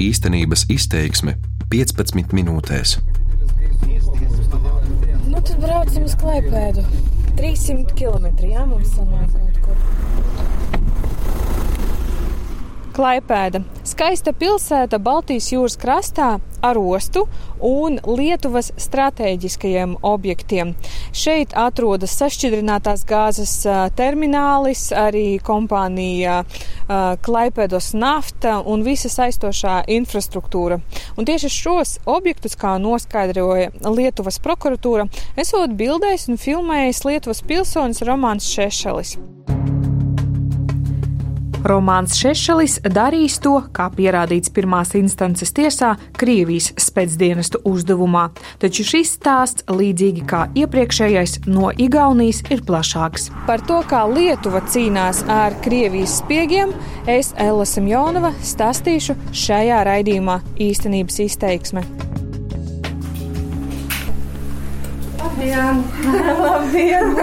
īstenības izteiksme 15 minūtēs. Nu, tad braucam uz Klaipēdu. 300 km. Jā, mums sanāk kaut kur. Klaipēda - skaista pilsēta Baltijas jūras krastā ar ostu un Lietuvas strateģiskajiem objektiem. Šeit atrodas sašķidrinātās gāzes terminālis, arī kompānija Klaipēdos nafta un visa saistošā infrastruktūra. Un tieši šos objektus, kā noskaidroja Lietuvas prokuratūra, esot bildējis un filmējis Lietuvas pilsonis Romāns Šešelis. Romāns Šešelis darīs to, kā pierādīts pirmās instances tiesā, Krievijas spēcdienestu uzdevumā. Taču šis stāsts, līdzīgi kā iepriekšējais, no Igaunijas ir plašāks. Par to, kā Lietuva cīnās ar Krievijas spiegiem, es, Ella Simjonova, stāstīšu šajā raidījumā īstenības izteiksme. Labdien! Labdien!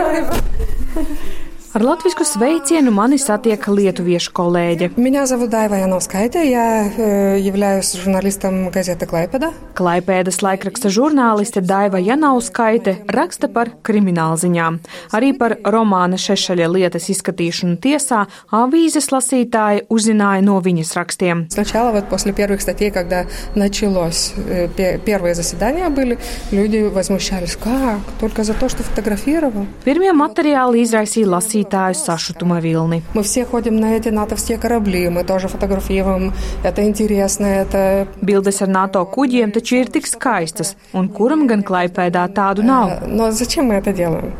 Ar latviešu sveicienu mani satiek lietuviešu kolēģe. Меня зовут Дайва Яновскайте, я э, являюсь журналистом газеты «Клайпеда». Klaipēdas laikraksta žurnāliste Daiva Janauskaite raksta par kriminālziņām. Arī par romāna Šešaļa lietas izskatīšanu tiesā avīzes lasītāji uzzināja no viņas rakstiem. Сначала вот после первых статей, когда началось, э, пе- первые заседания были, люди возмущались, как? Только за то, что фотографировал? Pirmie materiāli izraisīja lasītāju sašutuma vilni. Мы все ходим на эти натовские корабли, мы тоже фотографируем, это интересно, это... Bildes ar NATO kuģiem taču ir tik skaistas, un kuram gan klaipēdā tādu nav? э, Но зачем мы это делаем?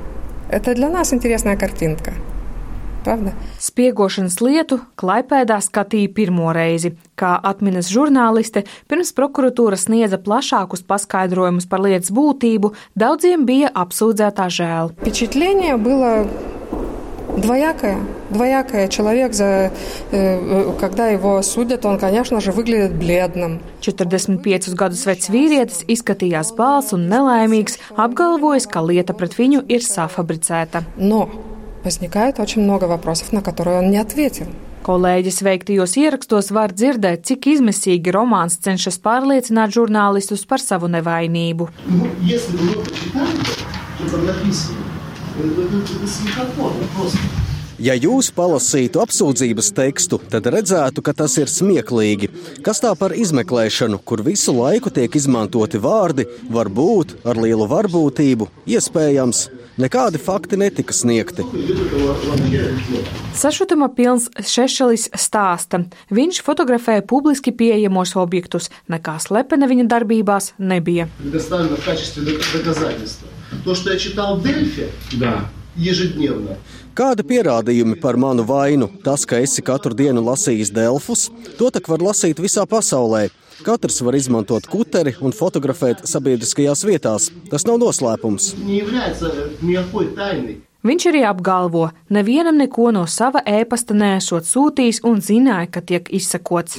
Это для нас интересная картинка, правда? Spiegošanas lietu Klaipēdā skatīja pirmo reizi. Kā atminas žurnāliste, pirms prokuratūra sniedza plašākus paskaidrojumus par lietas būtību, daudziem bija apsūdzētā žēl. Впечатление было двоякое. Двоякое. Человек, за, э, когда его судят, он, конечно же, выглядит бледным. 45 gadus vecs vīrietis izskatījās bāls un nelaimīgs, apgalvojis, ka lieta pret viņu ir safabricēta. Но возникает очень много вопросов, на которые он не ответил. Kolēģis veiktajos ierakstos var dzirdēt, cik izmisīgi romāns cenšas pārliecināt žurnālistus par savu nevainību. Ну, Ja jūs palasītu apsūdzības tekstu, tad redzētu, ka tas ir smieklīgi. Kas tā par izmeklēšanu, kur visu laiku tiek izmantoti vārdi, var būt ar lielu varbūtību, iespējams, nekādi fakti netika sniegti. Sašutuma pilns Šešelis stāsta. Viņš fotografēja publiski pieejamos objektus, nekā slepena viņa darbībās nebija. Предоставлено в качестве док- доказательства. То, что я читал Дельфи ежедневно, Kādi pierādījumi par manu vainu? Tas, ka esi katru dienu lasījis Delfus, to tak var lasīt visā pasaulē. Katrs var izmantot kuteri un fotografēt sabiedriskajās vietās. Tas nav noslēpums. Viņš arī apgalvo, nevienam neko no sava ēpasta nesot sūtījis un zināja, ka tiek izsakots.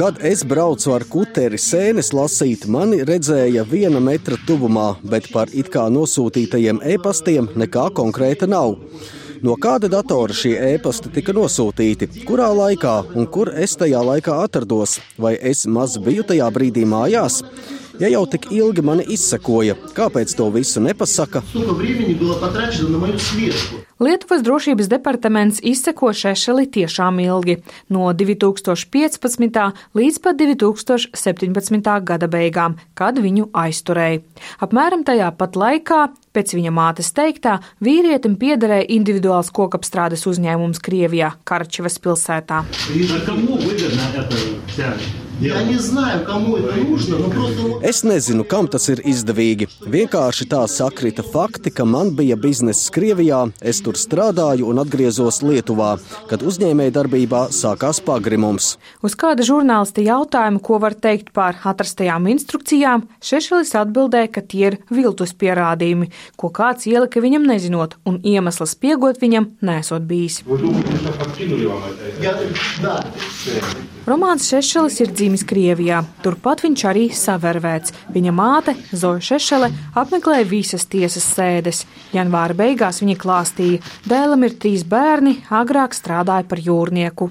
Kad es braucu ar kuteri sēnes lasīt, mani redzēja viena metra tuvumā, bet par it kā nosūtītajiem ēpastiem nekā konkrēta nav no kāda datora šie ēpasti tika nosūtīti, kurā laikā un kur es tajā laikā atrados, vai es maz biju tajā brīdī mājās. Ja jau tik ilgi mani izsekoja, kāpēc to visu nepasaka? Lietuvas drošības departaments izseko Šešeli tiešām ilgi - no 2015. līdz pat 2017. gada beigām, kad viņu aizturēja. Apmēram tajā pat laikā Pēc viņa mātes teiktā, vīrietim piederēja individuāls kokapstrādes uzņēmums Krievijā, Karčevas pilsētā. Es nezinu, kam tas ir izdevīgi. Vienkārši tā sakrita fakti, ka man bija biznesa Krievijā, es tur strādāju un atgriezos Lietuvā, kad uzņēmējdarbībā sākās pagrimums. Uz kāda žurnālista jautājumu, ko var teikt par atrastajām instrukcijām, Šešelis atbildēja, ka tie ir viltus pierādījumi, ko kāds ielika viņam nezinot, un iemesls piegot viņam nesot bijis. Romāns Šešelis ir dzīvojis piedzimis Krievijā. Turpat viņš arī savērvēts. Viņa māte, Zoja Šešele, apmeklēja visas tiesas sēdes. Janvāra beigās viņa klāstīja, dēlam ir trīs bērni, agrāk strādāja par jūrnieku.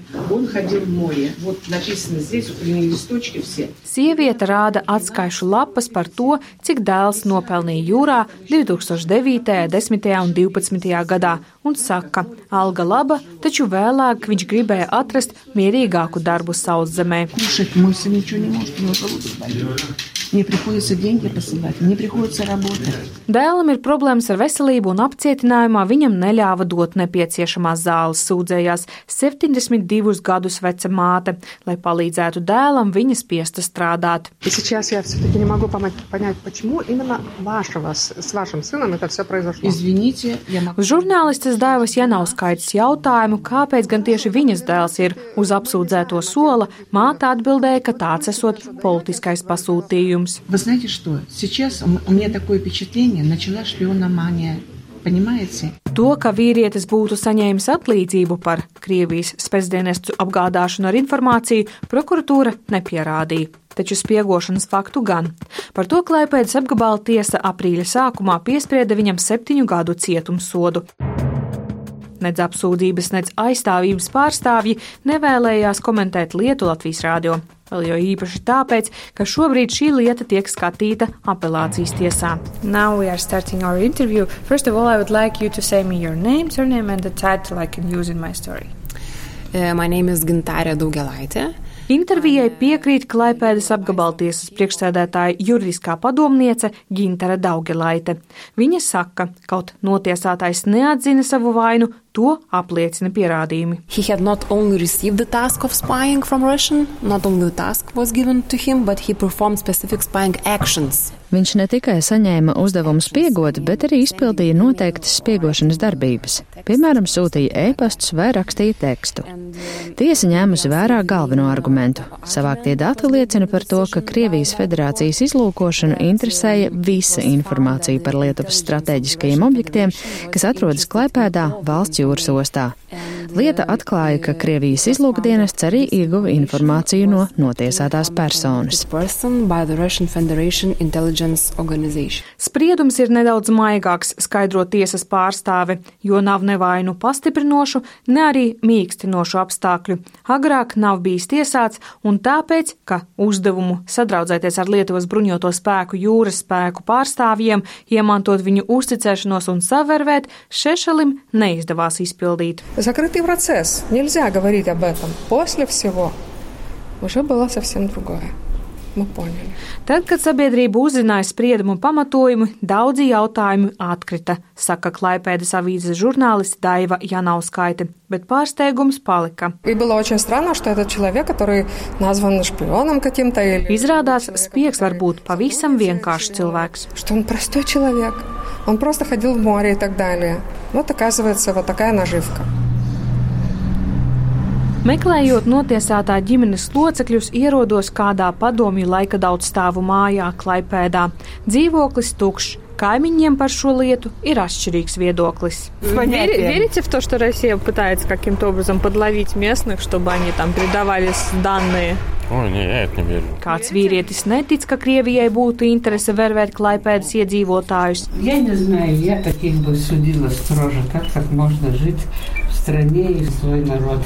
Sieviete rāda atskaišu lapas par to, cik dēls nopelnīja jūrā 2009., 10. un 12. gadā, un saka, alga laba, taču vēlāk viņš gribēja atrast mierīgāku darbu sauszemē. мысль ничего не может, у него желудок болит. Мне приходится деньги посылать, мне приходится работать. Dēlam ir problēmas ar veselību un apcietinājumā viņam neļāva dot nepieciešamās zāles, sūdzējās 72 gadus veca māte. Lai palīdzētu dēlam, viņa spiesta strādāt. И сейчас я все-таки не могу помать- понять, почему именно вашего, с с вашим сыном это все произошло. Извините, я могу... Uz žurnālistes dēvas Janauskaitas jautājumu, kāpēc gan tieši viņas dēls ir uz apsūdzēto sola, māte atbildēja, ka tāds esot politiskais pasūtījums. Вы знаете что? Сейчас у у меня такое впечатление, начала шпиономания. Понимаете? To, ka vīrietis būtu saņēmis atlīdzību par Krievijas spēcdienestu apgādāšanu ar informāciju, prokuratūra nepierādīja. Taču spiegošanas faktu gan. Par to Klaipēdas apgabala tiesa aprīļa sākumā piesprieda viņam septiņu gadu cietumsodu. Nedz apsūdzības, nedz aizstāvības pārstāvji nevēlējās komentēt lietu Latvijas rādio. Vēl jo īpaši tāpēc, ka šobrīd šī lieta tiek skatīta apelācijas tiesā. Now we are starting our interview. First of all, I would like you to say me your name, surname and the title I can use in my story. Uh, My name is Gintarė Daugelaitė. Intervijai piekrīt Klaipēdas apgabaltiesas priekšsēdētāja juridiskā padomniece Gintara Daugelaite. Viņa saka, kaut notiesātais neatzina savu vainu, to apliecina pierādījumi. Russian, him, Viņš ne tikai saņēma uzdevumu spiegot, bet arī izpildīja noteiktas spiegošanas darbības. Piemēram, sūtīja e-pastus vai rakstīja tekstu. Tiesa ņēmusi vērā galveno argumentu. Savāktie dati liecina par to, ka Krievijas federācijas izlūkošanu interesēja visa informācija par Lietuvas strateģiskajiem objektiem, kas atrodas Klaipēdā valsts jūras ostā. Lieta atklāja, ka Krievijas izlūkdienests arī ieguva informāciju no notiesātās personas. This person by the Russian Federation Intelligence Organization. Spriedums ir nedaudz maigāks, skaidro tiesas pārstāve, jo nav nevainu pastiprinošu, ne arī mīkstinošu apstākļu. Agrāk nav bijis tiesāts, un tāpēc, ka uzdevumu sadraudzēties ar Lietuvas bruņoto spēku jūras spēku pārstāvjiem, iemantot viņu uzticēšanos un savervēt, Šešalim neizdevās izpildīt Закрытый процесс. Нельзя говорить об этом. После всего уже было совсем другое. Мы поняли. Tad, kad sabiedrība uzzināja spriedumu pamatojumu, daudzi jautājumi atkrita, saka Klaipēdas avīzes žurnālisti Daiva Janauskaite, bet pārsteigums palika. И было очень странно, что этот человек, который назван шпионом каким-то или... Izrādās, spiegs var būt pavisam vienkāršs cilvēks. Что он простой человек. Он просто ходил в море и так далее. Вот оказывается вот такая наживка. Meklējot notiesātā ģimenes locekļus, ierodos kādā padomju laika daudzstāvu mājā, Klaipēdā. Dzīvoklis tukšs. Kaimiņiem par šo lietu ir atšķirīgs viedoklis. Вери- верите в то, что Россия пытается каким-то образом подловить местных, чтобы они там передавали с- данные? Ой, не, я это не верю. Kāds vīrietis netic, ka Krievijai būtu interese vervēt Klaipēdas iedzīvotājus. Я не знаю, я таких бы судила строже. Как так можно жить в стране и свой народ?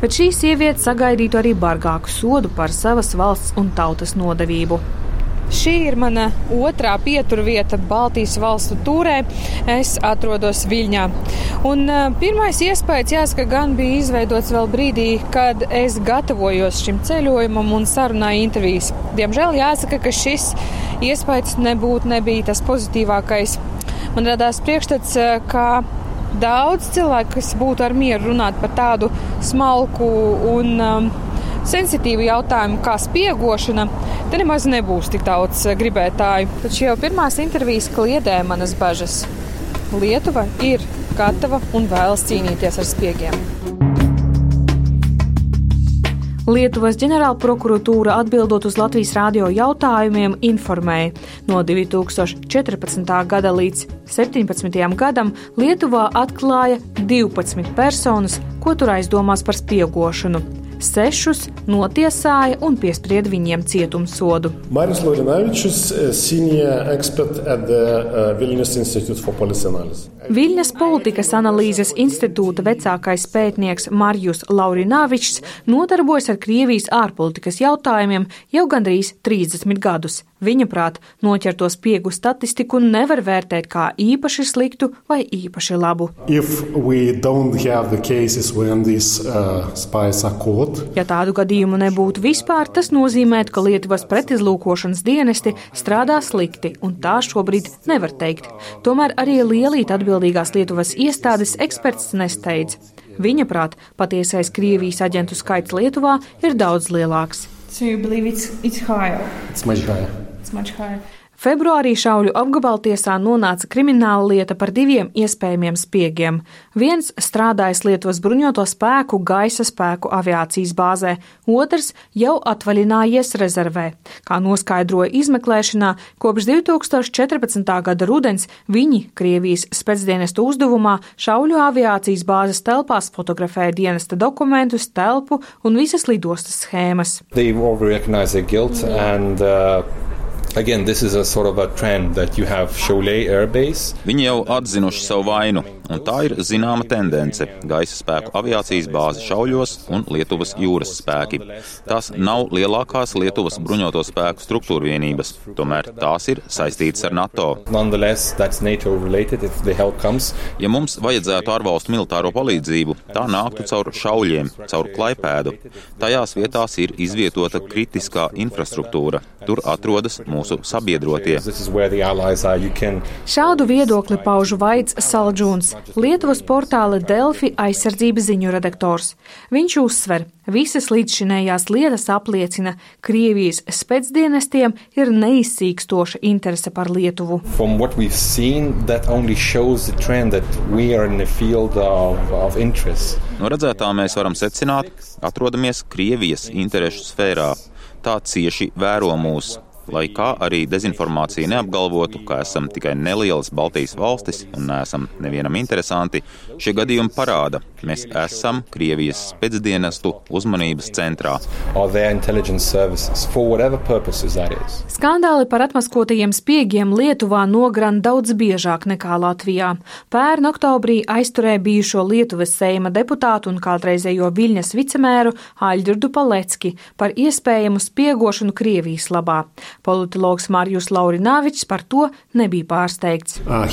Bet šī sieviete sagaidītu arī bargāku sodu par savas valsts un tautas nodevību. Šī ir mana otrā pieturvieta Baltijas valstu tūrē. Es atrodos Viļņā. Un, uh, pirmais iespējas, jāsaka, gan bija izveidots vēl brīdī, kad es gatavojos šim ceļojumam un sarunāju intervijas. Diemžēl jāsaka, ka šis iespējas nebūtu nebija tas pozitīvākais. Man radās priekšstats, uh, ka daudz cilvēku, kas būtu ar mieru runāt par tādu smalku un um, sensitīvu jautājumu kā spiegošana, te nemaz nebūs tik daudz eh, gribētāju. Taču jau pirmās intervijas kliedē manas bažas. Lietuva ir gatava un vēlas cīnīties ar spiegiem. Lietuvas ģenerālprokuratūra atbildot uz Latvijas rādio jautājumiem informēja, no 2014. gada līdz 2017. gadam Lietuvā atklāja 12 personas, ko tur aizdomās par spiegošanu. Sešus notiesāja un piesprieda viņiem cietumsodu. Maris Laurinavičus, senior expert at the uh, Vilnius Institute for Policy Analysis. Viļņas politikas analīzes institūta vecākais pētnieks Marjus Laurināvičs nodarbojas ar Krievijas ārpolitikas jautājumiem jau gandrīz 30 gadus. Viņa prāt, noķerto spiegu statistiku nevar vērtēt kā īpaši sliktu vai īpaši labu. These, uh, ja tādu gadījumu nebūtu vispār, tas nozīmē, ka Lietuvas pretizlūkošanas dienesti strādā slikti, un tā šobrīd nevar teikt. Tomēr arī lielīt atbildīgās Lietuvas iestādes eksperts nesteidz. Viņa prāt, patiesais Krievijas aģentu skaits Lietuvā ir daudz lielāks. So you believe it's, it's higher? It's much higher. It's much higher. Februārī Šauļu apgabaltiesā nonāca krimināla lieta par diviem iespējamiem spiegiem. Viens strādājis Lietuvas bruņoto spēku gaisa spēku aviācijas bāzē, otrs jau atvaļinājies rezervē. Kā noskaidroja izmeklēšanā, kopš 2014. gada rudens viņi Krievijas spēcdienestu uzdevumā Šauļu aviācijas bāzes telpās fotografēja dienesta dokumentus, telpu un visas lidostas schēmas. And, uh... Again, this is a sort of a trend that you have Cholet Air Base. Viņi jau atzinuši savu vainu, un tā ir zināma tendence - gaisa spēku aviācijas bāze Šauļos un Lietuvas jūras spēki. Tās nav lielākās Lietuvas bruņoto spēku struktūra vienības, tomēr tās ir saistītas ar NATO. Ja mums vajadzētu ārvalstu militāro palīdzību, tā nāktu caur šauļiem, caur klaipēdu. Tajās vietās ir izvietota kritiskā infrastruktūra. Tur atrodas mūsu sabiedrotie. Šādu viedokli pauž Vaids Saldžūns, Lietuvas portāla Delfi aizsardzības ziņu redaktors. Viņš uzsver, visas līdzšinējās lietas apliecina, Krievijas spēcdienestiem ir neizsīkstoša interese par Lietuvu. Seen, of, of no redzētā mēs varam secināt, atrodamies Krievijas interešu sfērā. Tā cieši vēro mūs, lai kā arī dezinformācija neapgalvotu, ka esam tikai nelielas Baltijas valstis un neesam nevienam interesanti, šie gadījumi parāda, mēs esam Krievijas spēcdienestu uzmanības centrā. Skandāli par atmaskotajiem spiegiem Lietuvā nogran daudz biežāk nekā Latvijā. Pērn oktobrī aizturēja bijušo Lietuvas seima deputātu un kādreizējo Viļņas vicemēru Aļģirdu Palecki par iespējamu spiegošanu Krievijas labā. Politologs Marijus Laurināvičs par to nebija pārsteigts. Uh,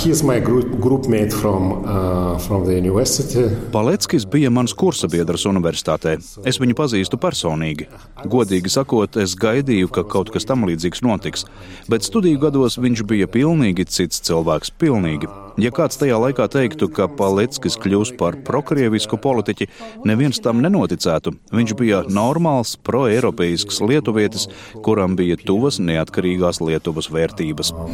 group, from, uh, from Paleckis bija mans kursabiedrs universitātē. Es viņu pazīstu personīgi. Godīgi sakot, es gaidīju, ka kaut kas tam līdzīgs notiks, bet studiju gados viņš bija pilnīgi cits cilvēks. Pilnīgi. Ja kāds tajā laikā teiktu, ka Paleckis kļūs par prokrievisku politiķi, neviens tam nenoticētu. Viņš bija normāls, pro-eiropeisks lietuvietis, kuram bija tuvas neatkarīgās Lietuvas vērtības. Uh,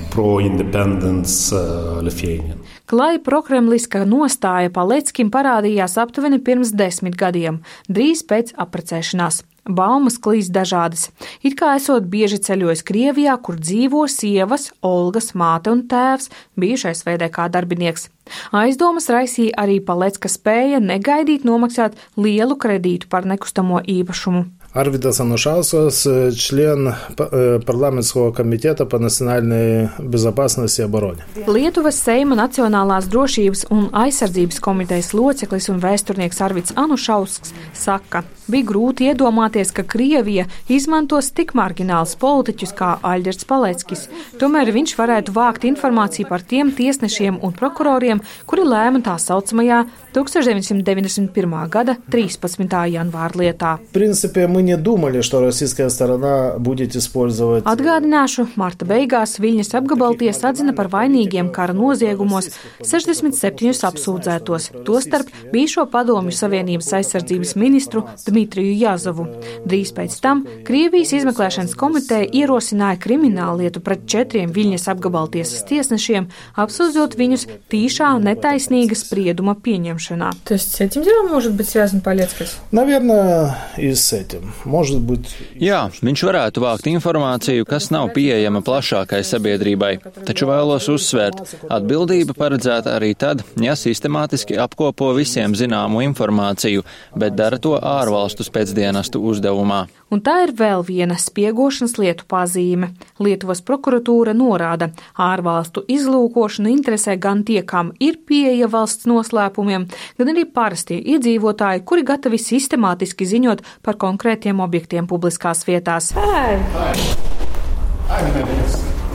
Klai prokremliska nostāja Paleckim parādījās aptuveni pirms desmit gadiem, drīz pēc apprecēšanās. Baumas klīst dažādas. It kā esot bieži ceļojis Krievijā, kur dzīvo sievas, Olgas māte un tēvs, bijušais VDK darbinieks. Aizdomas raisīja arī Palecka spēja negaidīt nomaksāt lielu kredītu par nekustamo īpašumu. Арвидас Анушаусkas, член парламентского комитета по национальной безопасности и обороне. Lietuvas Seima Nacionālās drošības un aizsardzības komitejas loceklis un vēsturnieks Arvids Anušausks saka, bija grūti iedomāties, ka Krievija izmantos tik marginālus politiķus kā Aļģerts Paleckis. Tomēr viņš varētu vākt informāciju par tiem tiesnešiem un prokuroriem, kuri lēma tā saucamajā 1991. gada 13. janvāra lietā. Principie, мы не думали, что российская сторона будет использовать. Atgādināšu, marta beigās Viļņas apgabalties atzina par vainīgiem kara noziegumos 67 apsūdzētos, tostarp bijušo padomju Savienības aizsardzības ministru Dmitriju Jāzavu. Drīz pēc tam Krievijas izmeklēšanas komiteja ierosināja kriminālu lietu pret četriem Viļņas apgabaltiesas tiesnešiem, apsūdzot viņus tīšā netaisnīga sprieduma pieņemšanā. То есть с этим делом может быть связан Полецкis? Наверное, и с этим. Jā, viņš varētu vākt informāciju, kas nav pieejama plašākai sabiedrībai, taču vēlos uzsvērt, atbildība paredzēta arī tad, ja sistemātiski apkopo visiem zināmu informāciju, bet dara to ārvalstu pēcdienastu uzdevumā. Un tā ir vēl viena spiegošanas lietu pazīme. Lietuvas prokuratūra norāda, ārvalstu izlūkošana interesē gan tie, kam ir pieeja valsts noslēpumiem, gan arī parastie iedzīvotāji, kuri gatavi sistemātiski ziņot par konkrētiem objektiem publiskās vietās. Hey.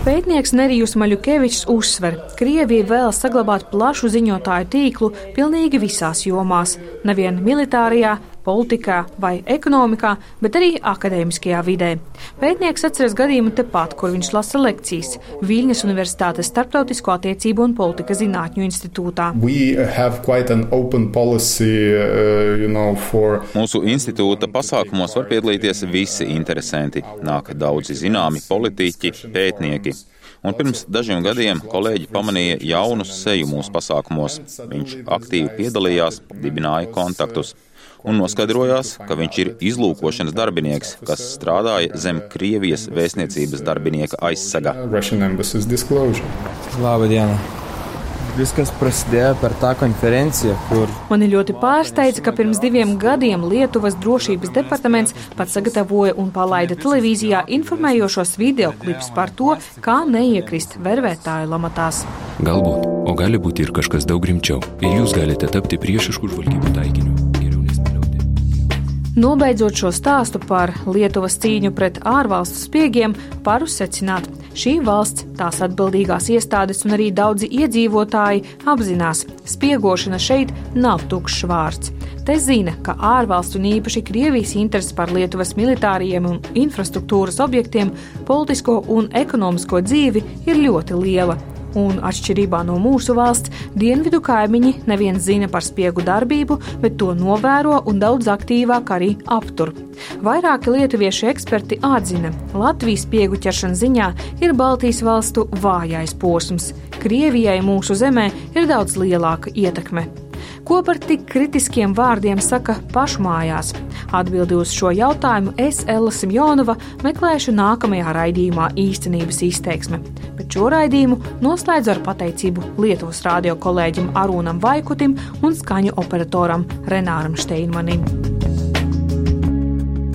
Pētnieks Nerijus Maļukevičs uzsver, Krievija vēl saglabāt plašu ziņotāju tīklu pilnīgi visās jomās, nevien militārajā, politikā vai ekonomikā, bet arī akadēmiskajā vidē. Pētnieks atceras gadījumu tepat, kur viņš lasa lekcijas Viļņas Universitātes Starptautisko attiecību un politika zinātņu institūtā. Policy, uh, you know, for... Mūsu institūta pasākumos var piedalīties visi interesanti. Nāk daudzi zināmi politiķi, pētnieki. Un pirms dažiem gadiem kolēģi pamanīja jaunu seju mūsu pasākumos. Viņš aktīvi piedalījās, dibināja kontaktus un noskaidrojās, ka viņš ir izlūkošanas darbinieks, kas strādāja zem Krievijas vēstniecības darbinieka aizsega. Laba diena! Viskas prasidēja par tā konferenciju, kur. Mani ļoti pārsteidza, ka pirms diviem gadiem Lietuvas drošības departaments pats sagatavoja un palaida televīzijā informējošos videoklipus par to, kā neiekrist vervētāju lamatās. Galbūt, o gali būti ir kažkas daug rimčiau, ir jūs galite tapti priešišku žvalgybų taikiniu. Nobeidzot šo stāstu par Lietuvas cīņu pret ārvalstu spiegiem, varu secināt, šī valsts, tās atbildīgās iestādes un arī daudzi iedzīvotāji apzinās, spiegošana šeit nav tukšs vārds. Te zina, ka ārvalstu un īpaši Krievijas interesi par Lietuvas militāriem un infrastruktūras objektiem, politisko un ekonomisko dzīvi ir ļoti liela un atšķirībā no mūsu valsts, dienvidu kaimiņi nevien zina par spiegu darbību, bet to novēro un daudz aktīvāk arī aptur. Vairāki lietuviešu eksperti atzina, Latvijas spiegu ķeršanas ziņā ir Baltijas valstu vājais posms. Krievijai mūsu zemē ir daudz lielāka ietekme. Ko par tik kritiskiem vārdiem saka pašmājās? Atbildi uz šo jautājumu es, Ella Simjonova, meklēšu nākamajā raidījumā īstenības izteiksme. Šo raidījumu noslēdzu ar pateicību Lietuvas radio kolēģim Arūnam Vaikutim un skaņu operatoram Renāram Steinmanim.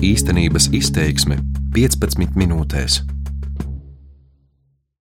Īstenības izteiksme 15 minūtēs.